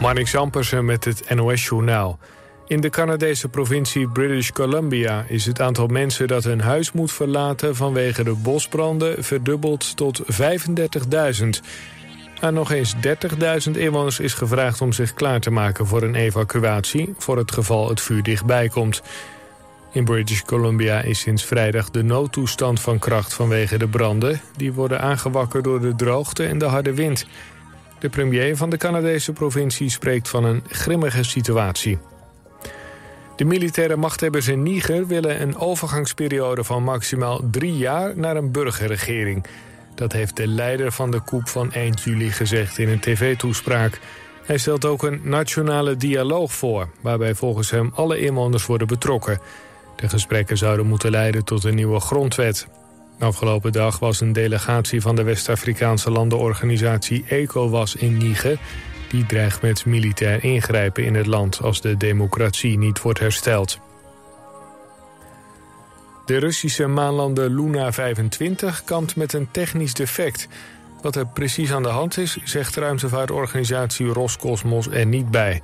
Marnik Zampersen met het NOS-journaal. In de Canadese provincie British Columbia is het aantal mensen dat hun huis moet verlaten vanwege de bosbranden verdubbeld tot 35.000. Aan nog eens 30.000 inwoners is gevraagd om zich klaar te maken voor een evacuatie... voor het geval het vuur dichtbij komt. In British Columbia is sinds vrijdag de noodtoestand van kracht vanwege de branden. Die worden aangewakkerd door de droogte en de harde wind. De premier van de Canadese provincie spreekt van een grimmige situatie. De militaire machthebbers in Niger willen een overgangsperiode van maximaal drie jaar naar een burgerregering. Dat heeft de leider van de coup van eind juli gezegd in een tv-toespraak. Hij stelt ook een nationale dialoog voor, waarbij volgens hem alle inwoners worden betrokken. De gesprekken zouden moeten leiden tot een nieuwe grondwet. Afgelopen dag was een delegatie van de West-Afrikaanse landenorganisatie ECOWAS in Niger. Die dreigt met militair ingrijpen in het land als de democratie niet wordt hersteld. De Russische maanlander Luna 25 kampt met een technisch defect. Wat er precies aan de hand is, zegt ruimtevaartorganisatie Roscosmos er niet bij.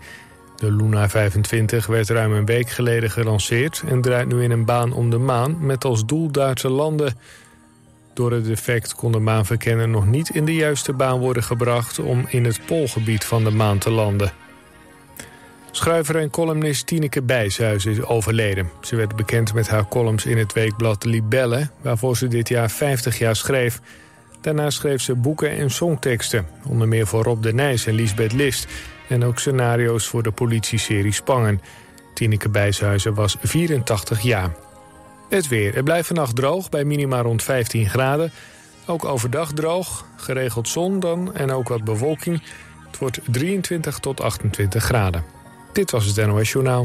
De Luna 25 werd ruim een week geleden gelanceerd... en draait nu in een baan om de maan met als doel Duitse landen. Door het defect kon de maanverkenner nog niet in de juiste baan worden gebracht... om in het poolgebied van de maan te landen. Schrijver en columnist Tineke Bijshuis is overleden. Ze werd bekend met haar columns in het weekblad Libelle... waarvoor ze dit jaar 50 jaar schreef. Daarna schreef ze boeken en songteksten. Onder meer voor Rob de Nijs en Lisbeth List... en ook scenario's voor de politieserie Spangen. Tineke Bijshuizen was 84 jaar. Het weer. Het blijft vannacht droog bij minima rond 15 graden. Ook overdag droog, geregeld zon dan en ook wat bewolking. Het wordt 23 tot 28 graden. Dit was het NOS Journaal.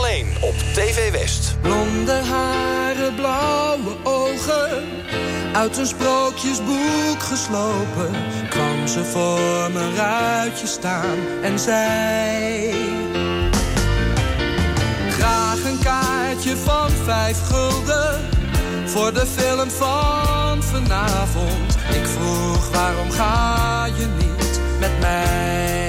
Op TV West. Blonde haren, blauwe ogen. Uit een sprookjesboek geslopen. Kwam ze voor mijn ruitje staan en zei... Graag een kaartje van vijf gulden. Voor de film van vanavond. Ik vroeg waarom ga je niet met mij?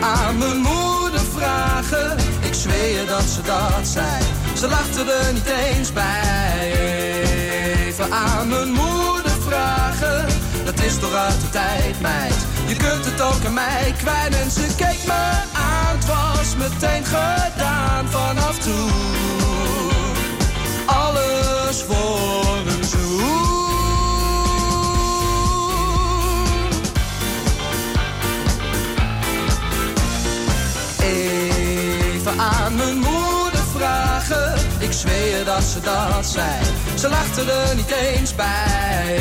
Aan mijn moeder vragen. Ik zweer dat ze dat zei. Ze lachte er niet eens bij. Even aan mijn moeder vragen. Dat is toch uit de tijd, meid. Je kunt het ook aan mij kwijt. En ze keek me aan. Het was meteen gedaan vanaf toen. Alles voor een zoen. Aan mijn moeder vragen. Ik zweer dat ze dat zei. Ze lachte er niet eens bij.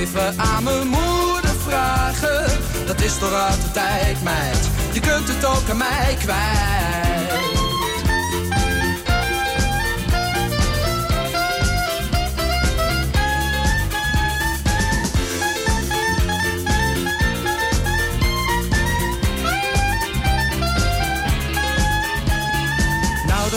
Even aan mijn moeder vragen. Dat is toch de tijd, meid. Je kunt het ook aan mij kwijt.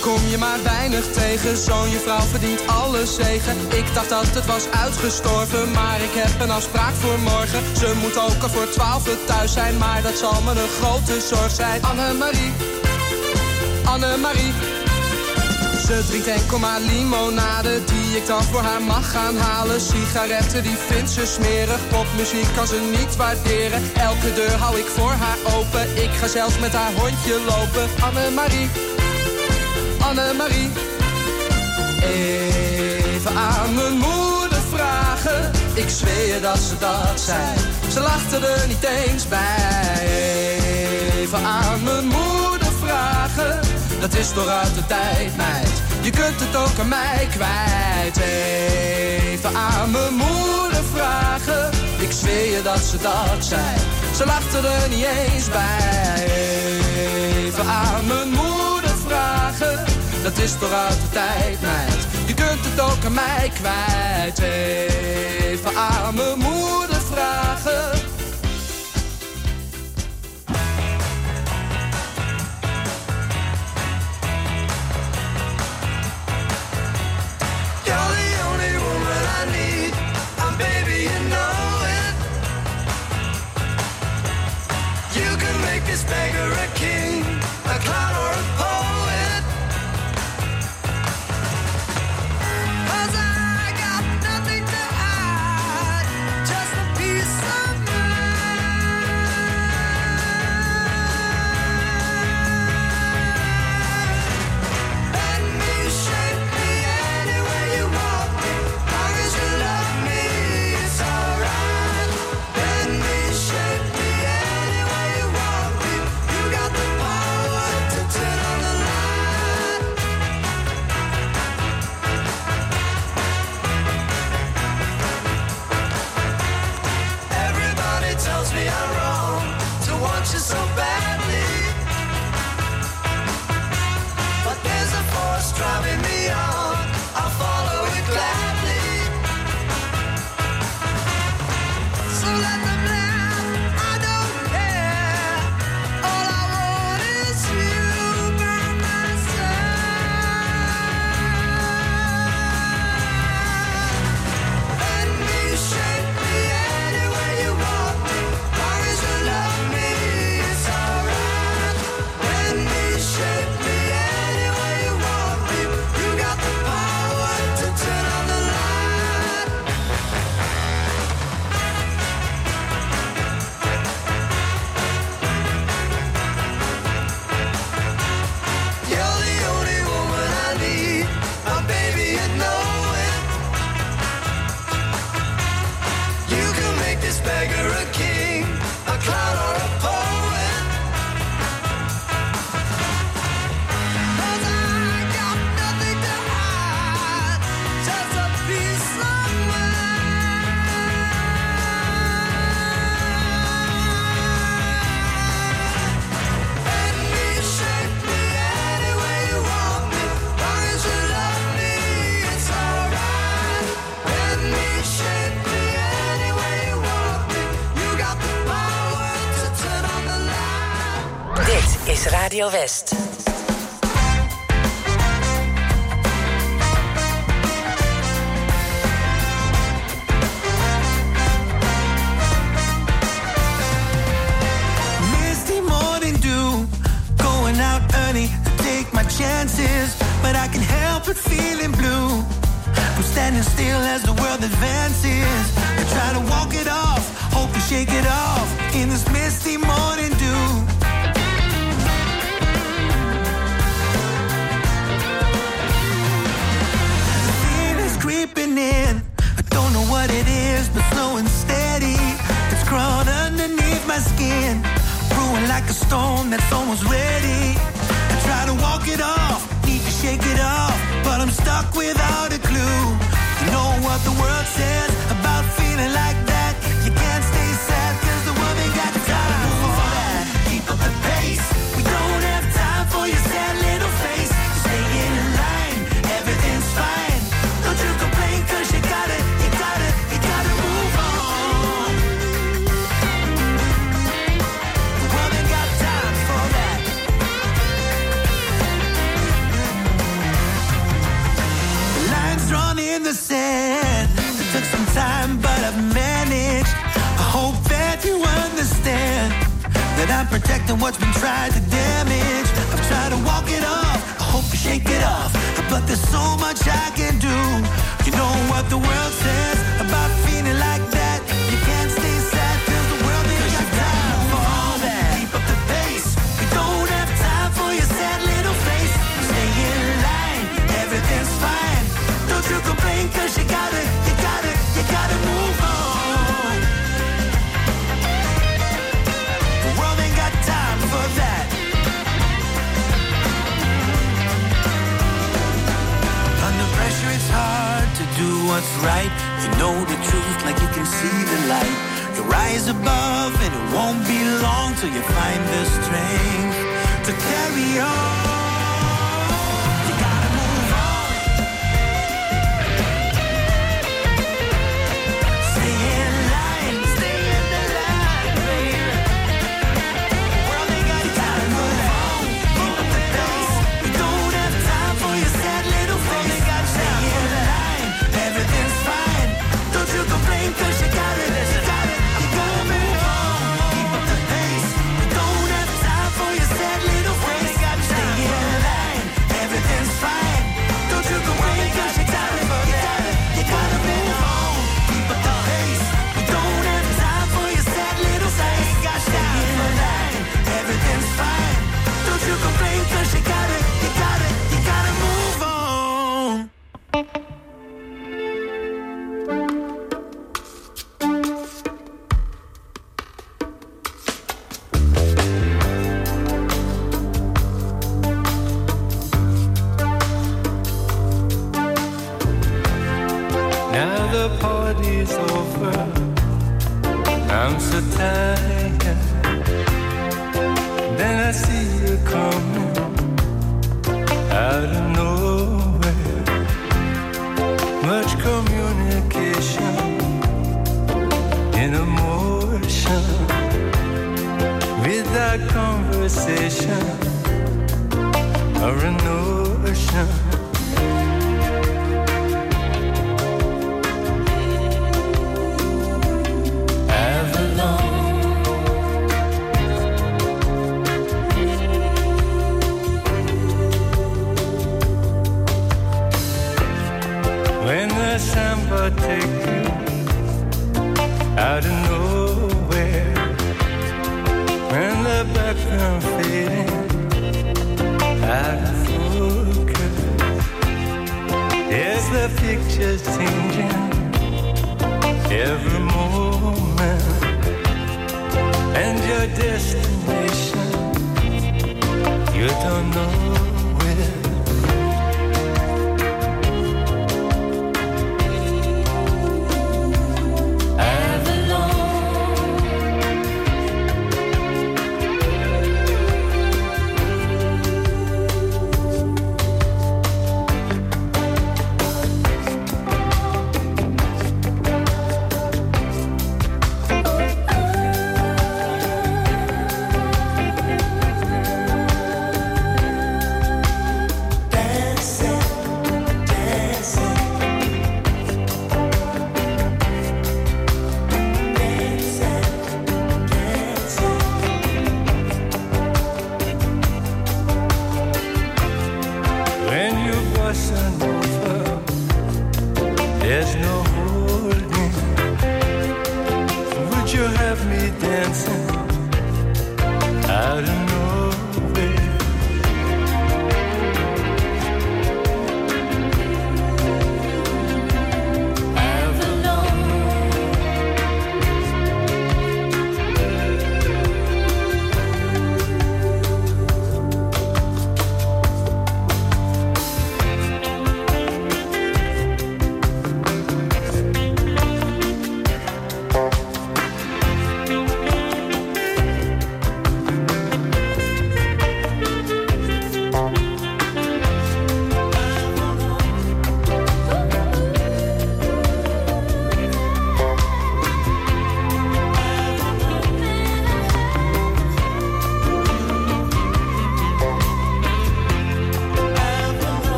Kom je maar weinig tegen. Zo'n je vrouw verdient alle zegen. Ik dacht dat het was uitgestorven, maar ik heb een afspraak voor morgen. Ze moet ook al voor twaalf thuis zijn, maar dat zal me een grote zorg zijn. Annemarie, Annemarie. Ze drinkt enkel maar limonade die ik dan voor haar mag gaan halen. Sigaretten die vindt ze smerig, popmuziek kan ze niet waarderen. Elke deur hou ik voor haar open, ik ga zelfs met haar hondje lopen. Annemarie. Annemarie. Even aan mijn moeder vragen. Ik zweer dat ze dat zei. Ze lachte er niet eens bij. Even aan mijn moeder vragen. Dat is toch uit de tijd, meid. Je kunt het ook aan mij kwijt. Even aan mijn moeder vragen. Ik zweer je dat ze dat zei. Ze lachte er niet eens bij. Even aan mijn moeder vragen. Dat is toch uit de tijd, meid. Je kunt het ook aan mij kwijt. Even aan mijn moeder vragen. You're the only woman I need. And baby, you know it. You can make this beggar Radio West. chances, but I can help but feeling blue. I'm standing still as the world advances. I try to walk it off, hope to shake it off. skin, brewing like a stone that's almost ready. I try to walk it off, need to shake it off, but I'm stuck without a clue. You know what the world says about feeling like time, but I've managed. I hope that you understand that I'm protecting what's been tried to damage. I'm trying to walk it off, I hope you shake it off. But there's so much I can do. You know what the world's what's right. You know the truth like you can see the light. You rise above, and it won't be long till you find the strength to carry on.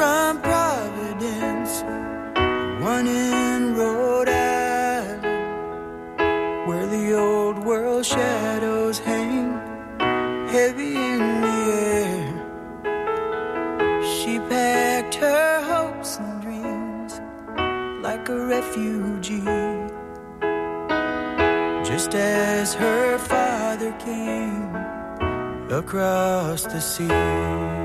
From Providence, one in Rhode Island, where the old world shadows hang heavy in the air. She packed her hopes and dreams like a refugee, just as her father came across the sea.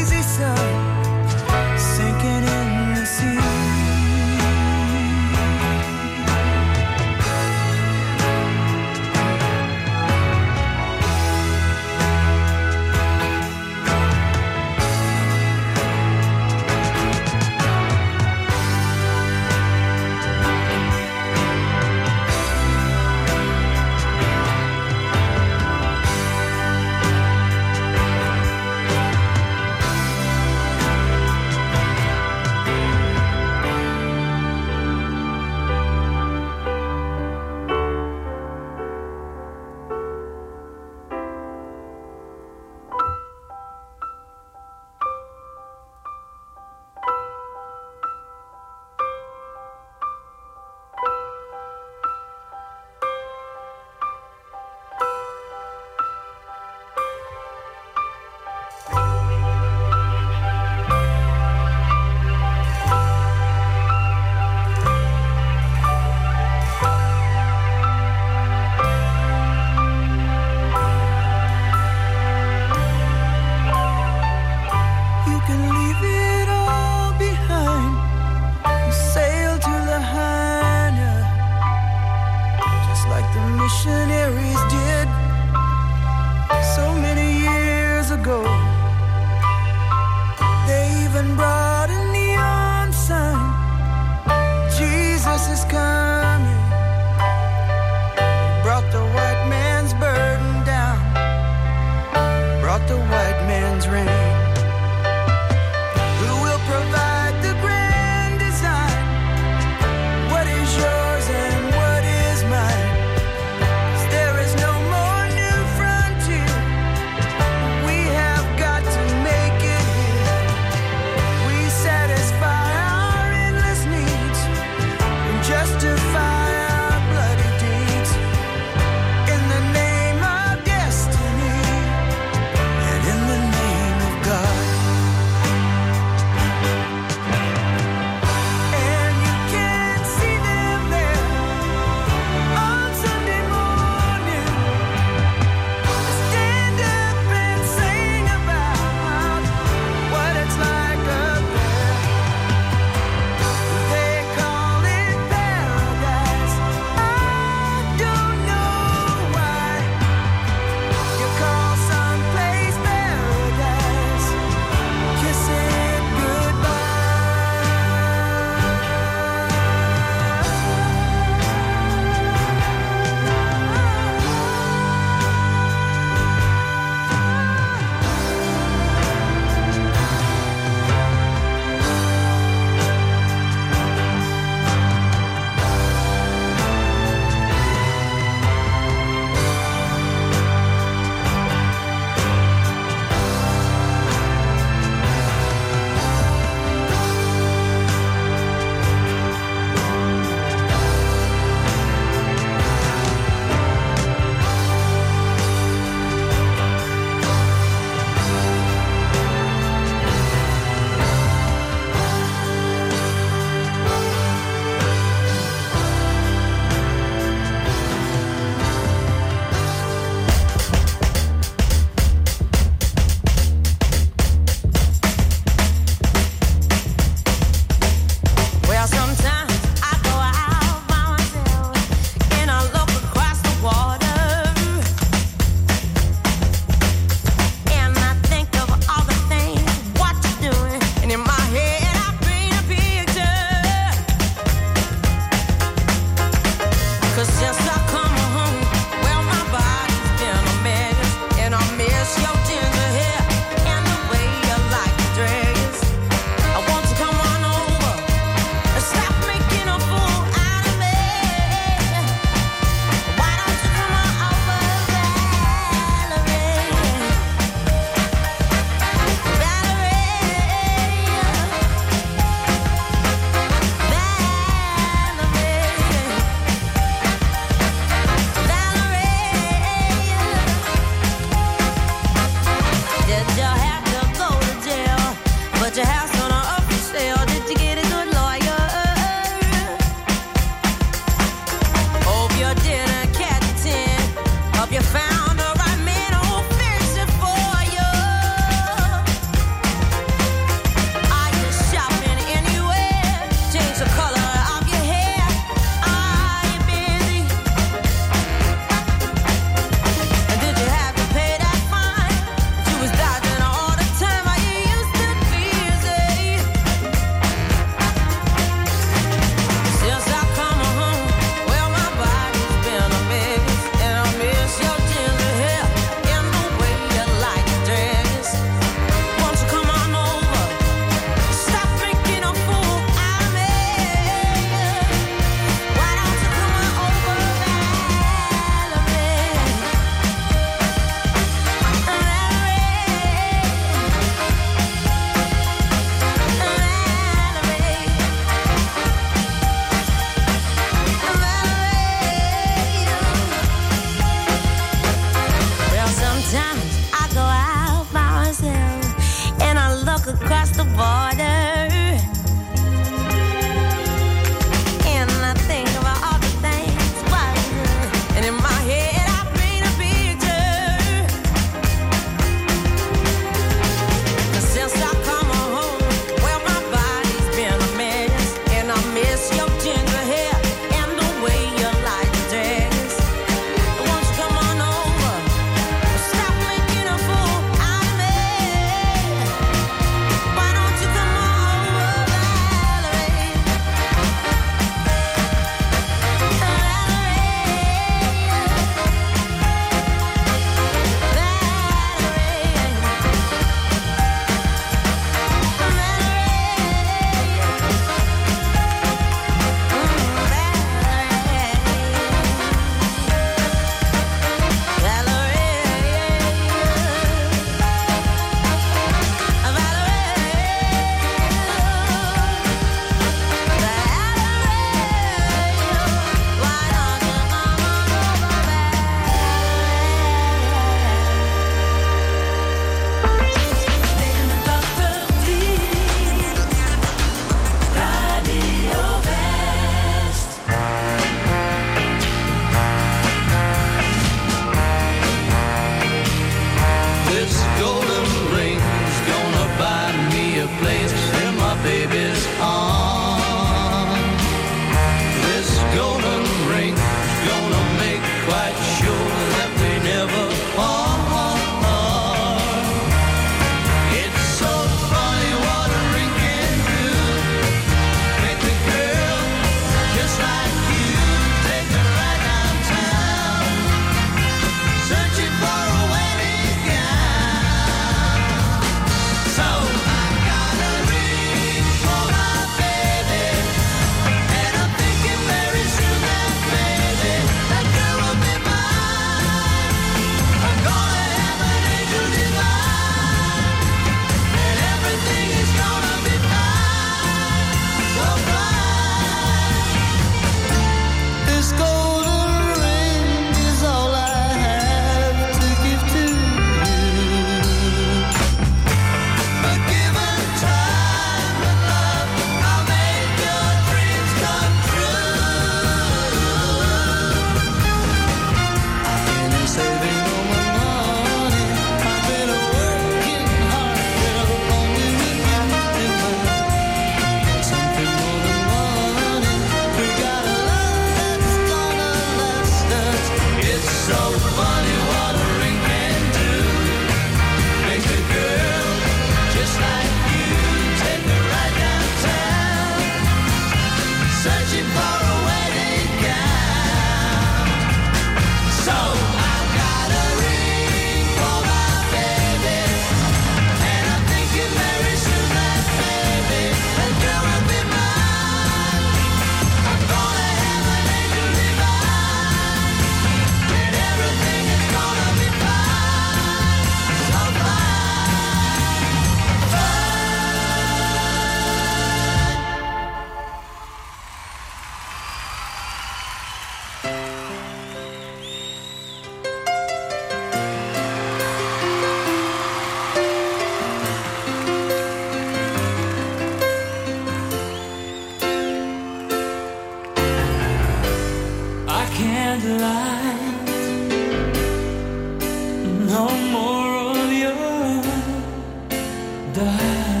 die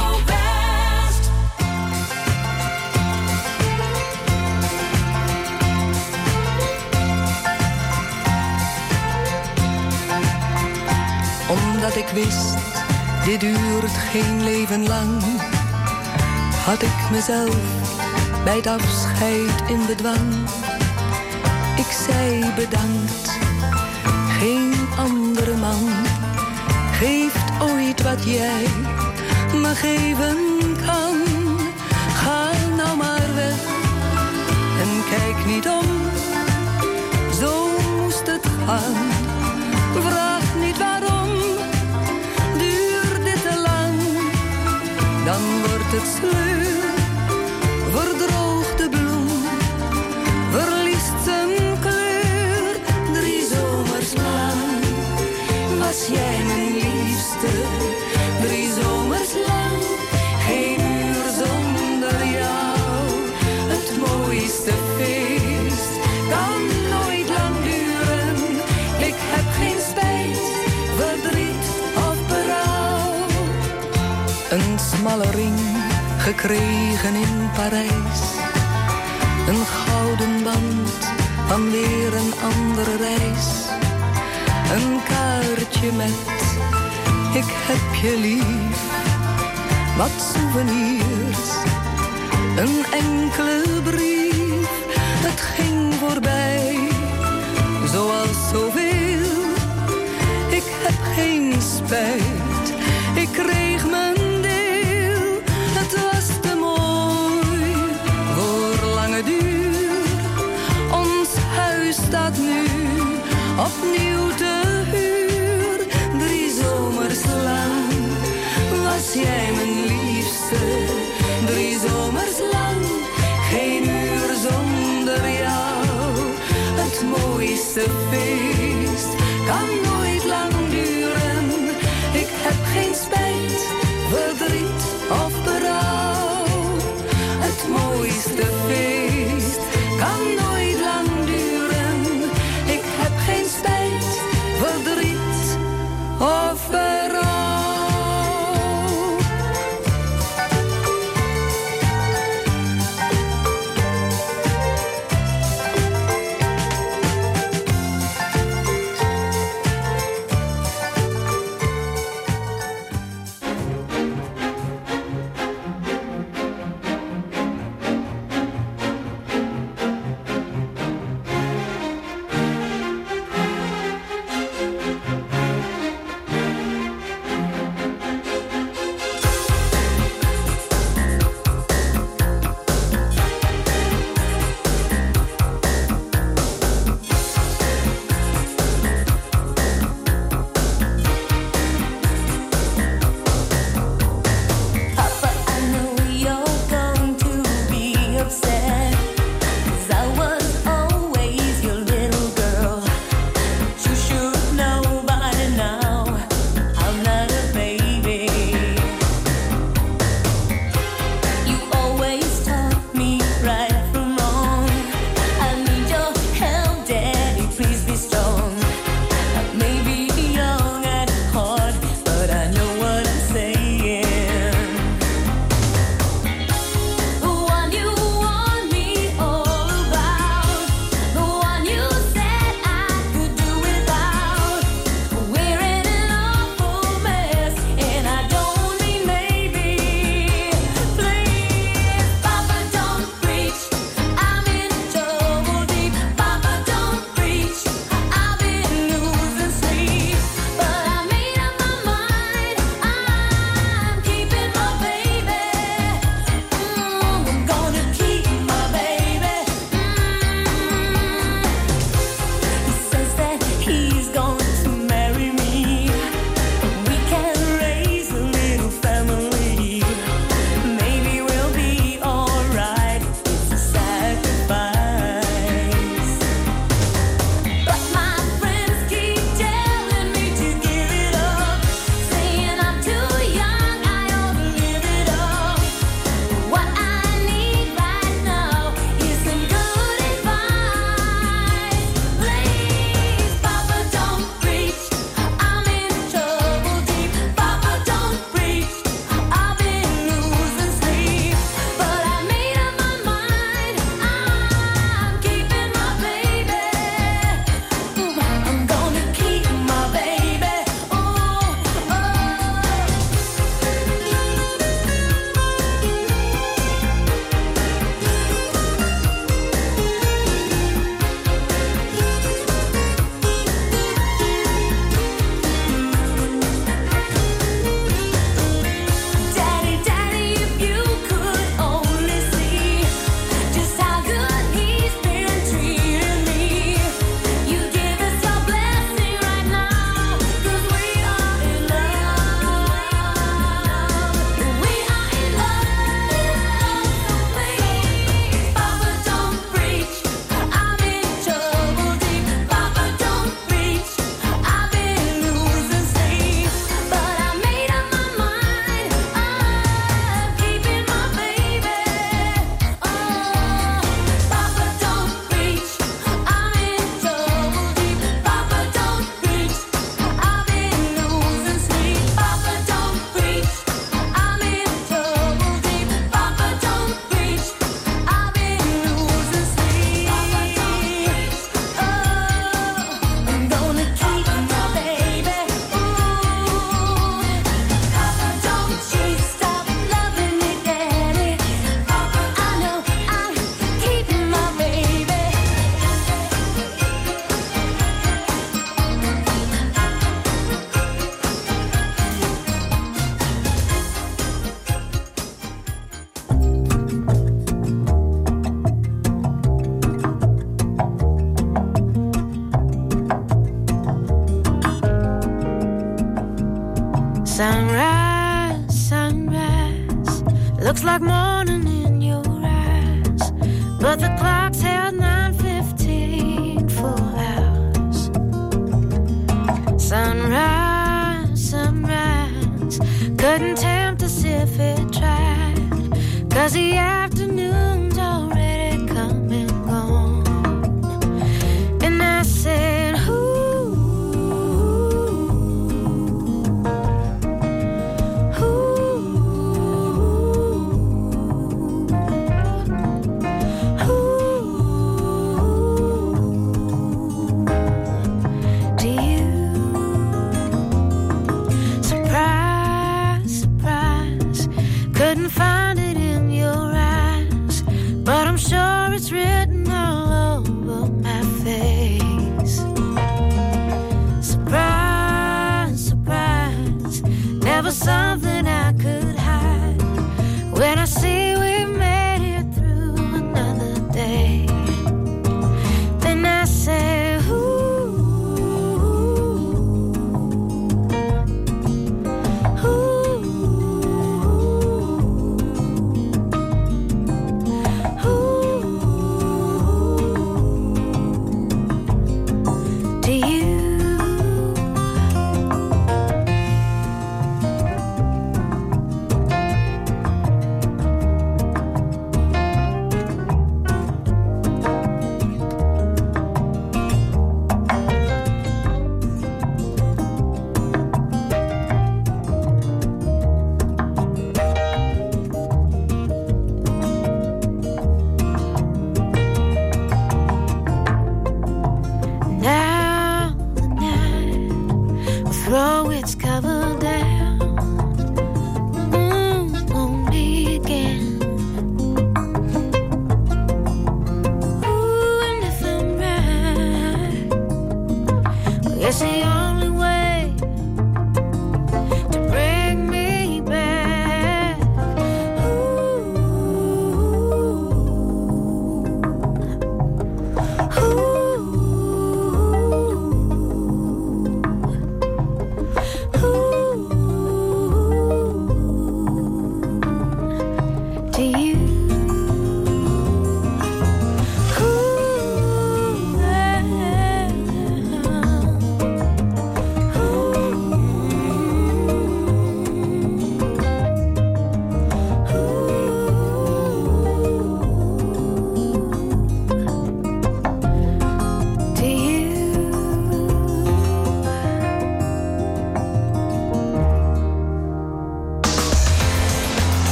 Omdat ik wist, dit duurt geen leven lang. Had ik mezelf bij het afscheid in bedwang. Ik zei bedankt, geen andere man geeft ooit wat jij me geven kan. Ga nou maar weg en kijk niet om, zo moest het gaan. Het sleur, verdroogt de bloem, verliest zijn kleur. Drie zomers lang was jij mijn liefste, drie zomers lang, geen uur zonder jou. Het mooiste feest kan nooit lang duren. Ik heb geen spijt, verdriet of berouw. Een smalle ring gekregen in Parijs. Een gouden band van weer een andere reis. Een kaartje met ik heb je lief. Wat souvenirs, een enkele brief. Het ging voorbij, zoals zoveel. Ik heb geen spijt, ik kreeg opnieuw te huur. Drie zomers lang was jij mijn liefste. Drie zomers lang, geen uur zonder jou. Het mooiste feest kan nooit lang duren. Ik heb geen spijt, verdriet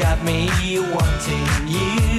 got me wanting you,